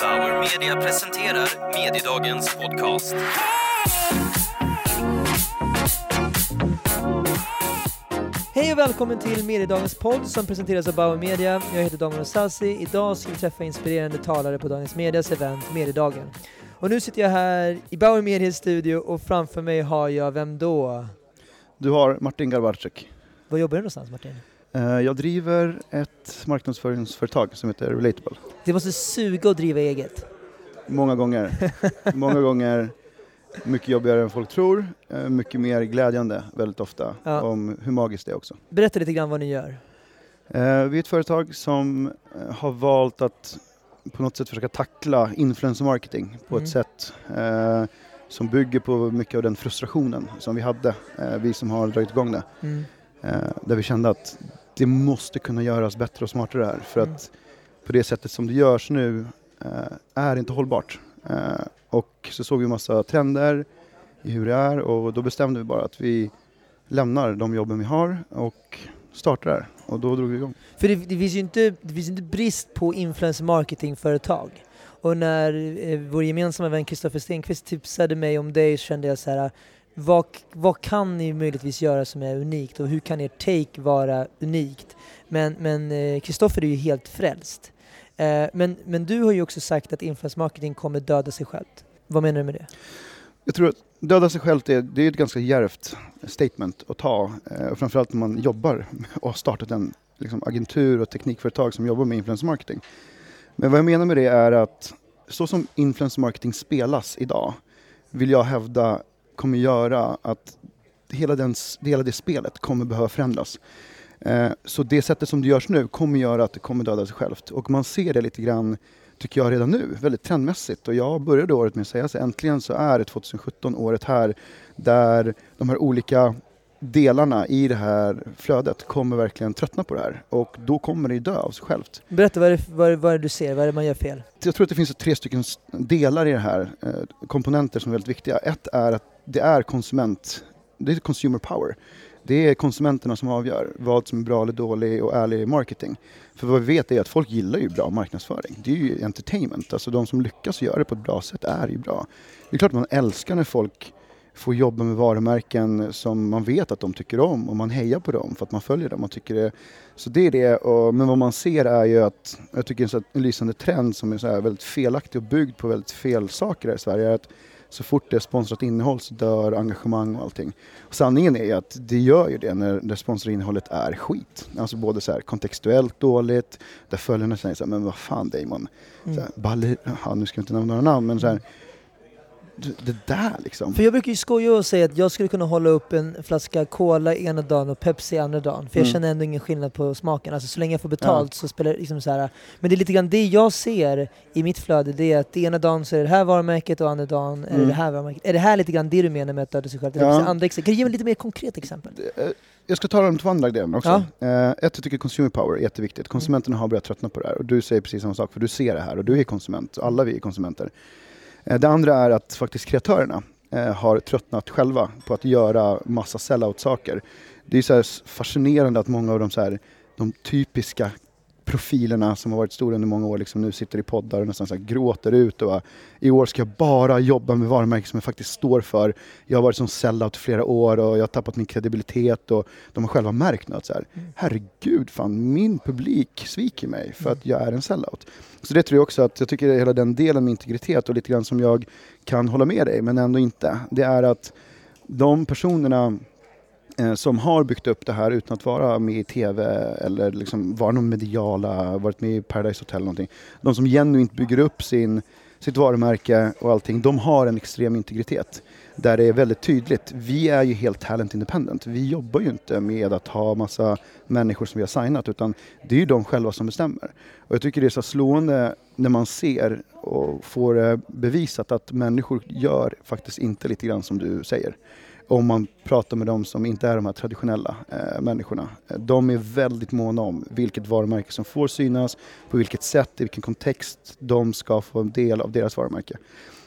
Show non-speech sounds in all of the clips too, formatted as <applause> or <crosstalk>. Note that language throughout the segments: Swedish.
Bauer Media presenterar Mediedagens podcast. Hej och välkommen till Mediedagens podd som presenteras av Bauer Media. Jag heter Daniel Sassi. Idag ska vi träffa inspirerande talare på Dagens Medias event Mediedagen. Och nu sitter jag här i Bauer Medias studio och framför mig har jag, vem då? Du har Martin Garbarczyk. Var jobbar du någonstans Martin? Eh, Jag driver ett marknadsföringsföretag som heter Relatable. Det måste suga att driva eget. Många gånger. <laughs> Många gånger mycket jobbigare än folk tror. eh, Mycket mer glädjande väldigt ofta. Ja. Om hur magiskt det är också. Berätta lite grann vad ni gör. Eh, Vi är ett företag som har valt att på något sätt försöka tackla influencer marketing på Mm. ett sätt som bygger på mycket av den frustrationen som vi hade, vi som har dragit igång det. Mm. Där vi kände att det måste kunna göras bättre och smartare här. För Mm. att på det sättet som det görs nu eh, är inte hållbart. Eh, och så såg vi massa trender i hur det är och då bestämde vi bara att vi lämnar de jobben vi har och startar här. Och då drog vi igång. För det, det, finns ju inte, det finns inte brist på influencer marketingföretag. Och när eh, vår gemensamma vän Kristoffer Stenqvist tipsade mig om dig så kände jag så här, vad, vad kan ni möjligtvis göra som är unikt och hur kan er take vara unikt? Men men, eh, Kristoffer är ju helt frälst. Eh, men, men du har ju också sagt att influencer marketing kommer döda sig självt. Vad menar du med det? Jag tror att döda sig självt, det, det är ett ganska djärvt statement att ta. Eh, framförallt när man jobbar <laughs> och har startat en liksom, agentur och teknikföretag som jobbar med influencer marketing. Men vad jag menar med det är att så som influencer marketing spelas idag vill jag hävda kommer göra att hela, den, hela det spelet kommer behöva förändras. Eh, så det sättet som det görs nu kommer göra att det kommer döda sig självt. Och man ser det lite grann, tycker jag redan nu, väldigt trendmässigt. Och jag började året med att säga så äntligen så är det 2017 året här där de här olika delarna i det här flödet kommer verkligen tröttna på det här. Och då kommer det ju dö av sig självt. Berätta vad är, det, vad, är, vad är det du ser, vad är det man gör fel? Jag tror att det finns tre stycken delar i det här, eh, komponenter som är väldigt viktiga. Ett är att det är konsument, det är consumer power. Det är konsumenterna som avgör vad som är bra eller dålig och ärlig marketing. För vad vi vet är att folk gillar ju bra marknadsföring. Det är ju entertainment, alltså de som lyckas göra det på ett bra sätt är ju bra. Det är klart man älskar när folk får jobba med varumärken som man vet att de tycker om och man hejar på dem för att man följer dem och tycker det. Så det är det, och, men vad man ser är ju att, jag tycker en, så här, en lysande trend som är så här väldigt felaktig och byggd på väldigt fel saker här i Sverige är att så fort det är sponsrat innehåll så dör engagemang och allting. Och sanningen är ju att det gör ju det när det sponsrade innehållet är skit. Alltså både så här kontextuellt dåligt, där följarna säger så här, men vad fan Damon, så här, baller, ja, nu ska jag inte nämna några namn, men så här, det, där liksom. För jag brukar ju skoja och säga att jag skulle kunna hålla upp en flaska Cola ena dagen och Pepsi andra dagen. För jag Mm. känner ändå ingen skillnad på smaken. Alltså så länge jag får betalt så spelar det liksom så här. Men det är lite grann det jag ser i mitt flöde. Det är att ena dagen så är det här varumärket och andra dagen är det Mm. det här varumärket. Är det här lite grann det du menar med att döda sig själv? Ja. andra exempel? Kan du ge mig lite mer konkret exempel? Eh, Jag ska ta de två andra grejerna också. Eh, ett, jag tycker consumer power är jätteviktigt. Konsumenterna har börjat tröttna på det här och du säger precis samma sak för du ser det här och du är konsument. Alla vi är konsumenter. Eh, det andra är att faktiskt kreatörerna eh, har tröttnat själva på att göra massa sellout-saker. Det är så här fascinerande att många av de, så här, de typiska profilerna som har varit stora under många år liksom nu sitter i poddar och nästan så gråter ut och bara, i år ska jag bara jobba med varumärken som jag faktiskt står för. Jag har varit som sellout i flera år och jag har tappat min kredibilitet och de har själva märkt att så här, herregud fan min publik sviker mig för att jag är en sellout. Så det tror jag också att jag tycker hela den delen med integritet och lite grann som jag kan hålla med dig men ändå inte. Det är att de personerna Eh, som har byggt upp det här utan att vara med i TV eller liksom vara någon mediala, varit med i Paradise Hotel eller någonting. De som genuint bygger upp sin, sitt varumärke och allting, de har en extrem integritet. Där det är väldigt tydligt, vi är ju helt talent independent. Vi jobbar ju inte med att ha massa människor som vi har signat utan det är ju de själva som bestämmer. Och jag tycker det är så slående när man ser och får eh, bevisat att människor gör faktiskt inte lite grann som du säger om man pratar med de som inte är de här traditionella eh, människorna. Eh, de är väldigt måna om vilket varumärke som får synas, på vilket sätt, i vilken kontext de ska få en del av deras varumärke.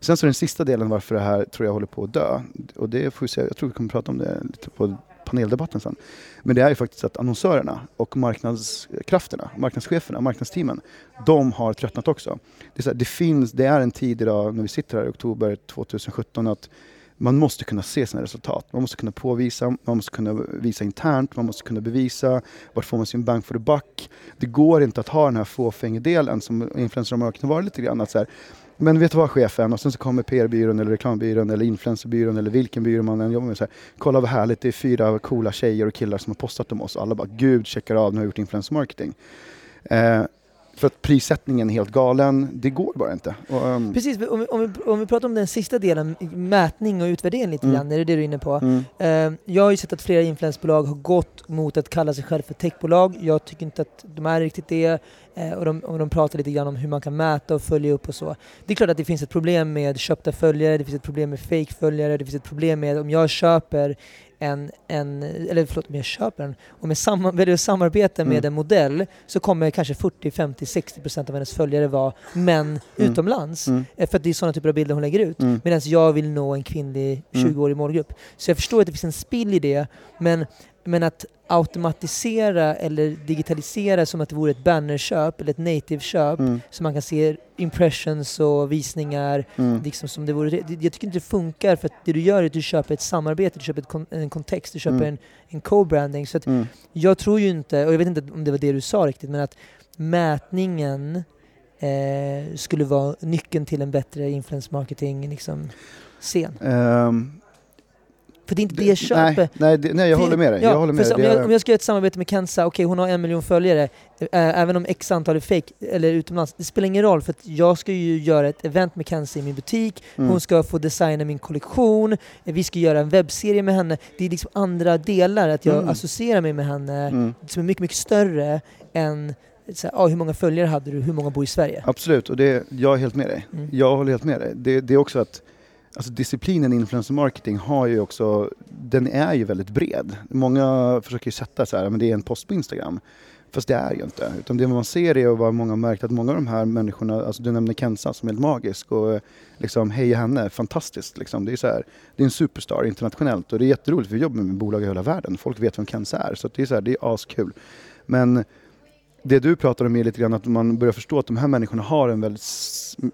Sen så den sista delen varför det här tror jag håller på att dö, och det får vi se, jag tror vi kommer prata om det lite på paneldebatten sen. Men det är ju faktiskt att annonsörerna och marknadskrafterna, marknadscheferna, marknadsteamen, de har tröttnat också. Det är, så här, det finns, det är en tid idag när vi sitter här i oktober 2017 att man måste kunna se sina resultat. Man måste kunna påvisa, man måste kunna visa internt, man måste kunna bevisa vart får man sin bank for the buck. Det går inte att ha den här fåfängedelen som influencer marketing har varit lite grann. Att så här, men vet du vad chefen? Och sen så kommer PR-byrån eller reklambyrån eller influencerbyrån eller vilken byrå man än jobbar med. Så här, Kolla vad härligt, det är fyra coola tjejer och killar som har postat om oss. Alla bara gud, checkar av, nu har jag gjort influencer marketing. Eh, för att prissättningen är helt galen. Det går bara inte. Och, um... Precis, om vi, om, vi, om vi pratar om den sista delen, mätning och utvärdering lite mm. grann, är det det du är inne på? Mm. Uh, jag har ju sett att flera influensbolag har gått mot att kalla sig själv för techbolag. Jag tycker inte att de är riktigt det. Uh, och, de, och de pratar lite grann om hur man kan mäta och följa upp och så. Det är klart att det finns ett problem med köpta följare, det finns ett problem med fake-följare, det finns ett problem med om jag köper en, en eller förlåt, om jag köper den, om jag sam väljer att samarbeta mm. med en modell så kommer kanske 40, 50, 60 procent av hennes följare vara män mm. utomlands. Mm. Eh, för att det är sådana typer av bilder hon lägger ut. Mm. Medan jag vill nå en kvinnlig 20-årig mm. målgrupp. Så jag förstår att det finns en spill i det, men men att automatisera eller digitalisera som att det vore ett bannerköp eller ett native-köp mm. så man kan se impressions och visningar mm. liksom som det vore. Jag tycker inte det funkar för att det du gör är att du köper ett samarbete, du köper ett, en kontext, du köper mm. en, en co-branding. Så mm. jag tror ju inte, och jag vet inte om det var det du sa riktigt, men att mätningen eh, skulle vara nyckeln till en bättre influence marketing liksom, scen. Um för det är inte det jag köper. Nej, nej, det, nej jag håller med dig. Ja, jag håller med dig. Om, jag, om jag ska göra ett samarbete med Kenza, okej okay, hon har en miljon följare, äh, även om x antal är fake eller utomlands, det spelar ingen roll för att jag ska ju göra ett event med Kenza i min butik, mm. hon ska få designa min kollektion, vi ska göra en webbserie med henne. Det är liksom andra delar, att jag mm. associerar mig med henne, mm. som är mycket, mycket större än så här, ah, hur många följare hade du, hur många bor i Sverige? Absolut, och det, jag är helt med dig. Mm. Jag håller helt med dig. Det, det är också att Alltså disciplinen influencer marketing har ju också, den är ju väldigt bred. Många försöker ju sätta så här, men det är en post på Instagram. Fast det är ju inte. Utan det man ser är och vad många har märkt att många av de här människorna, alltså du nämnde Kenza som är helt magisk och liksom heja henne, fantastiskt liksom. Det är så här, det är en superstar internationellt och det är jätteroligt för vi jobbar med bolag i hela världen. Folk vet vem Kenza är så det är så här, det är askul. Men det du pratar om är lite grann att man börjar förstå att de här människorna har en väldigt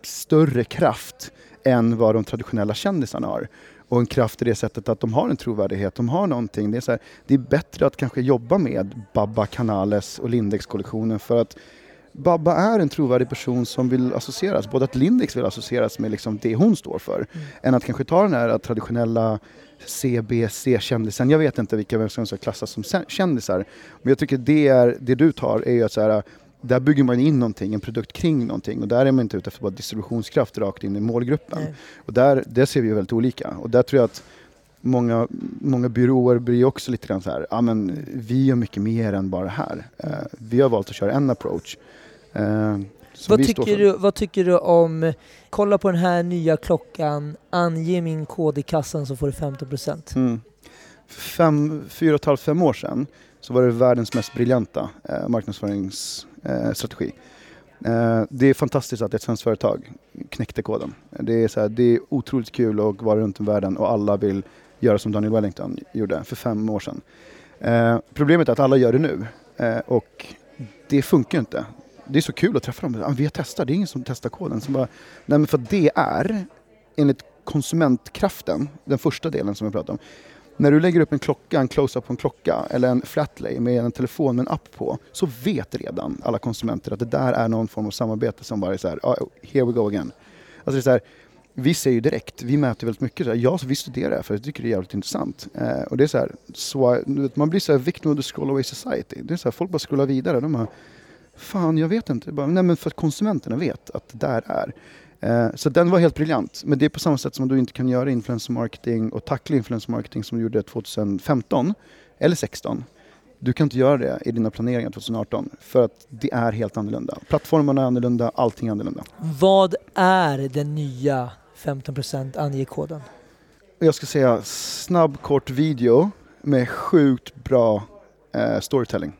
större kraft än vad de traditionella kändisarna har. Och en kraft i det sättet att de har en trovärdighet, de har någonting. Det är, så här, det är bättre att kanske jobba med Babba Canales och Lindex-kollektionen för att Babba är en trovärdig person som vill associeras, både att Lindex vill associeras med liksom det hon står för, mm. än att kanske ta den här traditionella CBC-kändisen. Jag vet inte vilka som ska klassas som kändisar, men jag tycker det, är, det du tar är att så här, där bygger man in någonting, en produkt kring någonting och där är man inte ute efter bara distributionskraft rakt in i målgruppen. Nej. Och där, där ser vi ju väldigt olika och där tror jag att många, många byråer blir också lite grann så här, ja men vi gör mycket mer än bara det här. Uh, vi har valt att köra en approach. Uh, vad tycker, du, vad tycker du om, kolla på den här nya klockan, ange min kod i kassan så får du 15%. Mm. Fem, fyra och ett halvt, fem år sedan så var det världens mest briljanta eh, marknadsförings eh, strategi. Eh, det är fantastiskt att ett svenskt företag knäckte koden. Det är, så här, det är otroligt kul att vara runt om världen och alla vill göra som Daniel Wellington gjorde för fem år sedan. Eh, problemet är att alla gör det nu eh, och det funkar inte. Det är så kul att träffa dem. Vi har testat, det är ingen som testar koden. Som bara, nej men för det är, enligt konsumentkraften, den första delen som jag pratade om, när du lägger upp en klocka, en close-up på en klocka eller en flatlay med en telefon med en app på så vet redan alla konsumenter att det där är någon form av samarbete som bara är så här, ah, oh, here we go again. Alltså det är så här, vi ser ju direkt, vi mäter väldigt mycket. Så här, ja, så vi studerar det för jag tycker det är jävligt intressant. Eh, och det är så här, så, man blir så här victim of the scroll away society. Det är så här, folk bara scrollar vidare. De bara, fan jag vet inte. Bara, nej men för att konsumenterna vet att det där är. Eh, så den var helt briljant. Men det är på samma sätt som du inte kan göra influencer marketing och tackla influencer marketing som du gjorde 2015 eller 2016. Du kan inte göra det i dina planeringar 2018 för att det är helt annorlunda. Plattformarna är annorlunda, allting är annorlunda. Vad är den nya 15% ange koden? Jag ska säga snabb kort video med sjukt bra eh, storytelling.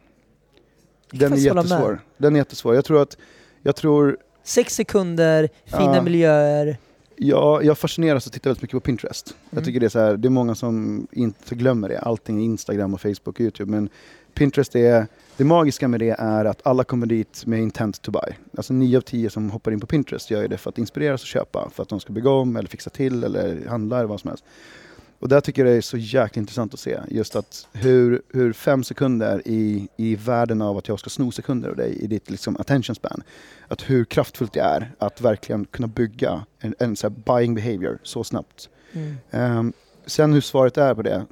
Den är jättesvår. Den är jättesvår. Jag tror att, jag tror Sex sekunder, fina ja. miljöer. Ja, jag fascineras och tittar väldigt mycket på Pinterest. Mm. Jag tycker det är så här, det är många som inte glömmer det. Allting är Instagram och Facebook och Youtube. Men Pinterest är, det magiska med det är att alla kommer dit med intent to buy. Alltså 9 av 10 som hoppar in på Pinterest gör ju det för att inspireras och köpa. För att de ska bygga om eller fixa till eller handla eller vad som helst. Och där tycker jag det är så jäkla intressant att se. Just att hur, hur fem sekunder i, i världen av att jag ska sno sekunder av dig i ditt liksom attention span. Att hur kraftfullt det är att verkligen kunna bygga en, en så buying behavior så snabbt. Mm. Ehm, sen hur svaret är på det,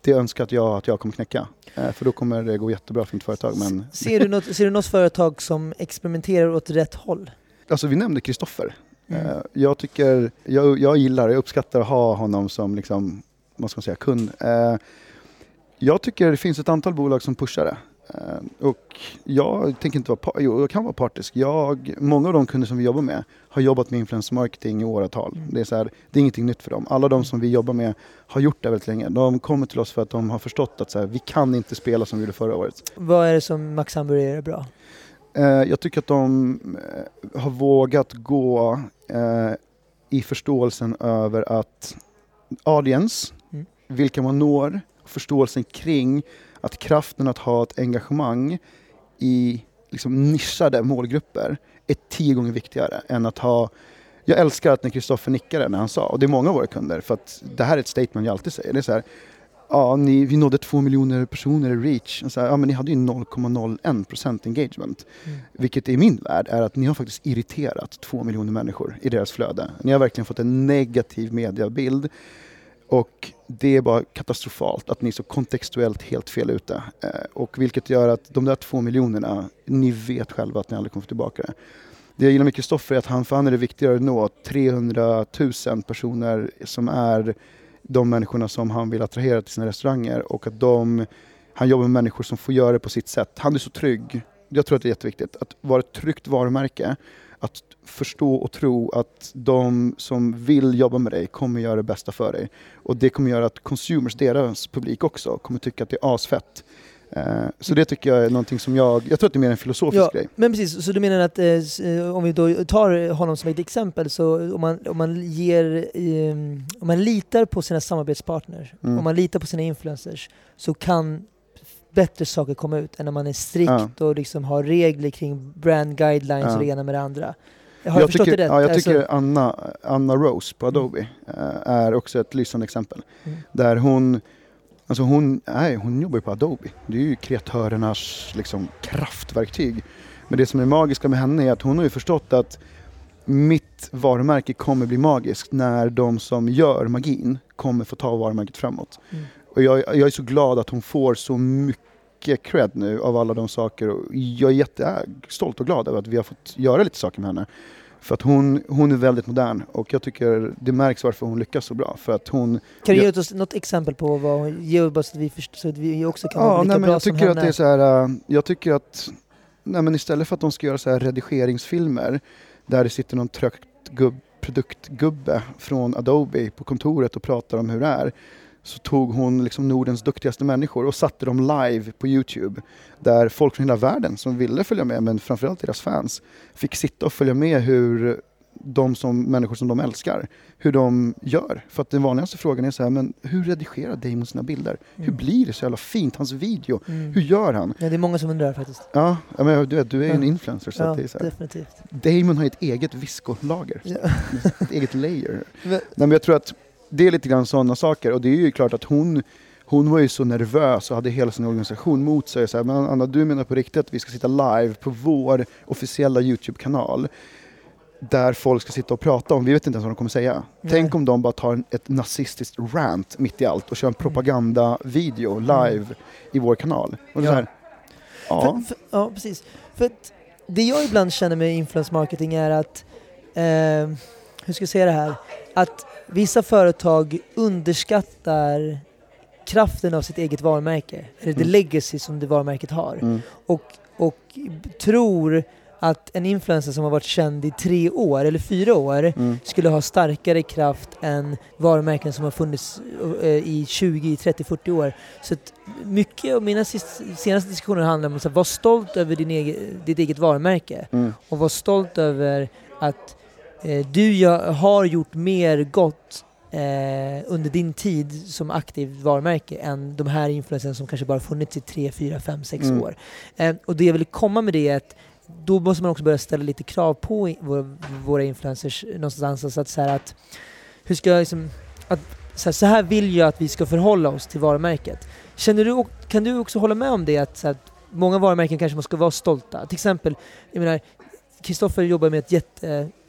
det önskar jag, att jag kommer knäcka. Eh, för då kommer det gå jättebra för mitt företag. Men, Ser, du något, ser du något företag som experimenterar åt rätt håll? alltså vi nämnde Kristoffer. Mm. Eh, jag tycker, jag, jag gillar, jag uppskattar att ha honom som liksom, vad ska man säga, kund. Eh, jag tycker det finns ett antal bolag som pushar det. Eh, och jag tänker inte vara, jo, jag kan vara partisk. Jag, många av de kunder som vi jobbar med har jobbat med influencer marketing i åratal. Mm. Det, är så här, det är ingenting nytt för dem. Alla de som vi jobbar med har gjort det väldigt länge. De kommer till oss för att de har förstått att så här, vi kan inte spela som vi gjorde förra året. Vad är det som Max Hamburger är bra? Eh, jag tycker att de eh, har vågat gå eh, i förståelsen över att audience, Mm. vilka man når, förståelsen kring att kraften att ha ett engagemang i liksom nischade målgrupper är tio gånger viktigare än att ha jag älskar att när Kristoffer nickade när han sa, och det är många av våra kunder, för att det här är ett statement jag alltid säger. Det är så här, ja, ni, vi nådde två miljoner personer i reach. Och Så här, ja, men ni hade ju 0,01% engagement. Mm. Vilket i min värld är att ni har faktiskt irriterat två miljoner människor i deras flöde. Ni har verkligen fått en negativ mediabild. Och det är bara katastrofalt att ni är så kontextuellt helt fel ute. Eh, och vilket gör att de där två miljonerna, ni vet själva att ni aldrig kommer tillbaka det. Det jag gillar med Kristoffer är att han, för han är det viktigare att nå 300 000 personer som är de människorna som han vill attrahera till sina restauranger och att de, han jobbar med människor som får göra det på sitt sätt. Han är så trygg. Jag tror att det är jätteviktigt att vara ett tryggt varumärke, att förstå och tro att de som vill jobba med dig kommer göra det bästa för dig. Och det kommer göra att consumers, deras publik också, kommer tycka att det är asfett. Eh, Så det tycker jag är någonting som jag, jag tror att det är mer en filosofisk Ja, grej. men precis, så du menar att eh, eh, om vi då tar honom som ett exempel, så om man, om man, ger, eh, om man litar på sina samarbetspartners, Mm. om man litar på sina influencers, så kan bättre saker komma ut än när man är strikt och liksom har regler kring brand guidelines Ja. och det ena med det andra. Har jag, förstått tycker, det rätt? Ja, jag Alltså- tycker Anna, Anna Rose på Adobe eh, är också ett lysande exempel. Mm. Där hon, alltså hon, nej, hon jobbar ju på Adobe. Det är ju kreatörernas liksom, kraftverktyg. Men det som är magiska med henne är att hon har ju förstått att mitt varumärke kommer bli magiskt när de som gör magin kommer få ta varumärket framåt. Mm. Och jag, jag är så glad att hon får så mycket cred nu av alla de saker. Och jag är jättestolt och glad över att vi har fått göra lite saker med henne. För att hon, hon är väldigt modern och jag tycker det märks varför hon lyckas så bra. För att hon... Kan du ge oss något exempel på vad hon gör, bara så att vi, först, så att vi också kan Ja, vara lika nej, men bra jag som tycker att henne? det är så här, äh, jag tycker att, nej men istället för att de ska göra så här redigeringsfilmer där det sitter någon trögt gubb, produktgubbe från Adobe på kontoret och pratar om hur det är så tog hon liksom Nordens duktigaste människor och satte dem live på Youtube där folk från hela världen som ville följa med, men framförallt deras fans, fick sitta och följa med hur de som människor som de älskar, hur de gör. För att den vanligaste frågan är så här, men hur redigerar Damon sina bilder? Hur Mm. blir det så jävla fint, hans video? Mm. Hur gör han? Ja, det är många som undrar faktiskt. Ja, men du, vet, du är ju en influencer så Ja, det är så här. definitivt. Damon har ett eget viscolager, så Ja. ett eget layer. <laughs> Men- Nej, men jag tror att det är lite grann sådana saker och det är ju klart att hon hon var ju så nervös och hade hela sin organisation mot sig. Så här, men Anna, du menar på riktigt att vi ska sitta live på vår officiella Youtube-kanal där folk ska sitta och prata om, vi vet inte ens vad de kommer säga. Nej. Tänk om de bara tar en, ett nazistiskt rant mitt i allt och kör en propaganda-video live i vår kanal. Och Mm. Ja. så här, ja, För, för, ja, precis. För att det jag ibland känner med influence marketing är att, eh, hur ska jag säga det här? Att vissa företag underskattar kraften av sitt eget varumärke, eller det Mm. legacy som det varumärket har. mm, Och, och tror att en influencer som har varit känd i tre år, eller fyra år, mm, skulle ha starkare kraft än varumärken som har funnits eh, i 20, 30, 40 år. Så mycket av mina senaste diskussioner handlar om att så här, var stolt över din egen, ditt eget varumärke mm, och var stolt över att du gör, har gjort mer gott eh, under din tid som aktivt varumärke än de här influencerna som kanske bara funnits i 3, 4, 5, 6 Mm. år. Eh, och det jag vill komma med det är att då måste man också börja ställa lite krav på våra, influencers någonstans. Alltså att så här att, hur ska jag liksom, att, så, här, så här vill jag att vi ska förhålla oss till varumärket. Känner du, kan du också hålla med om det att, så här, många varumärken kanske måste vara stolta? Till exempel, jag menar, Kristoffer jobbar med ett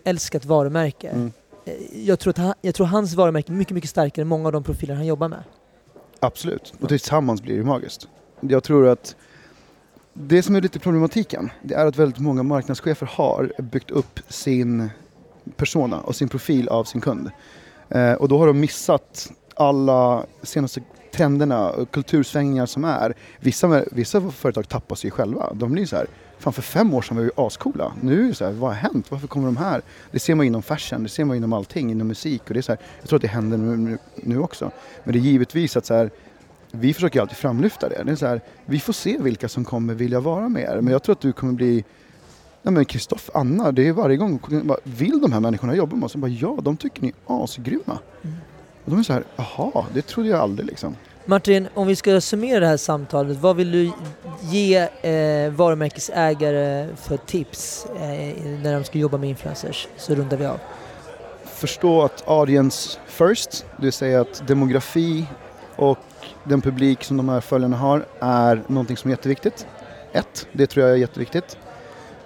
jätteälskat varumärke. Mm. Eh, Jag tror, att han, jag tror hans varumärke är mycket, mycket starkare än många av de profiler han jobbar med. Absolut, och tillsammans blir det magiskt. Jag tror att det som är lite problematiken, det är att väldigt många marknadschefer har byggt upp sin persona och sin profil av sin kund. Eh, och då har de missat alla senaste trenderna och kultursvängningar som är. Vissa, vissa företag tappar sig själva. De blir så här, fan för fem år sedan var vi ascoola. Nu är det så här, vad har hänt? Varför kommer de här? Det ser man inom fashion, det ser man inom allting, inom musik. Och det är så här, jag tror att det händer nu, nu, också. Men det är givetvis att så här, vi försöker alltid framlyfta det. det är så här, vi får se vilka som kommer vilja vara med er. Men jag tror att du kommer bli Nej men Kristoff, Anna, det är varje gång, bara, vill de här människorna jobba med oss? Och bara, ja, de tycker ni är asgrymma. Mm. Och de är så här, jaha, det trodde jag aldrig liksom. Martin, om vi ska summera det här samtalet, vad vill du ge eh, varumärkesägare för tips eh, när de ska jobba med influencers? Så rundar vi av. Förstå att audience first, det vill säga att demografi och den publik som de här följarna har är någonting som är jätteviktigt. Ett, det tror jag är jätteviktigt.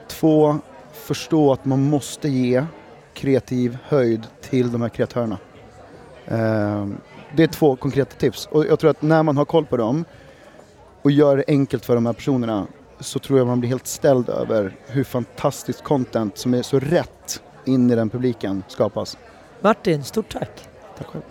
Två, förstå att man måste ge kreativ höjd till de här kreatörerna. Eh, det är två konkreta tips och jag tror att när man har koll på dem och gör det enkelt för de här personerna så tror jag man blir helt ställd över hur fantastiskt content som är så rätt in i den publiken skapas. Martin, stort tack! Tack själv.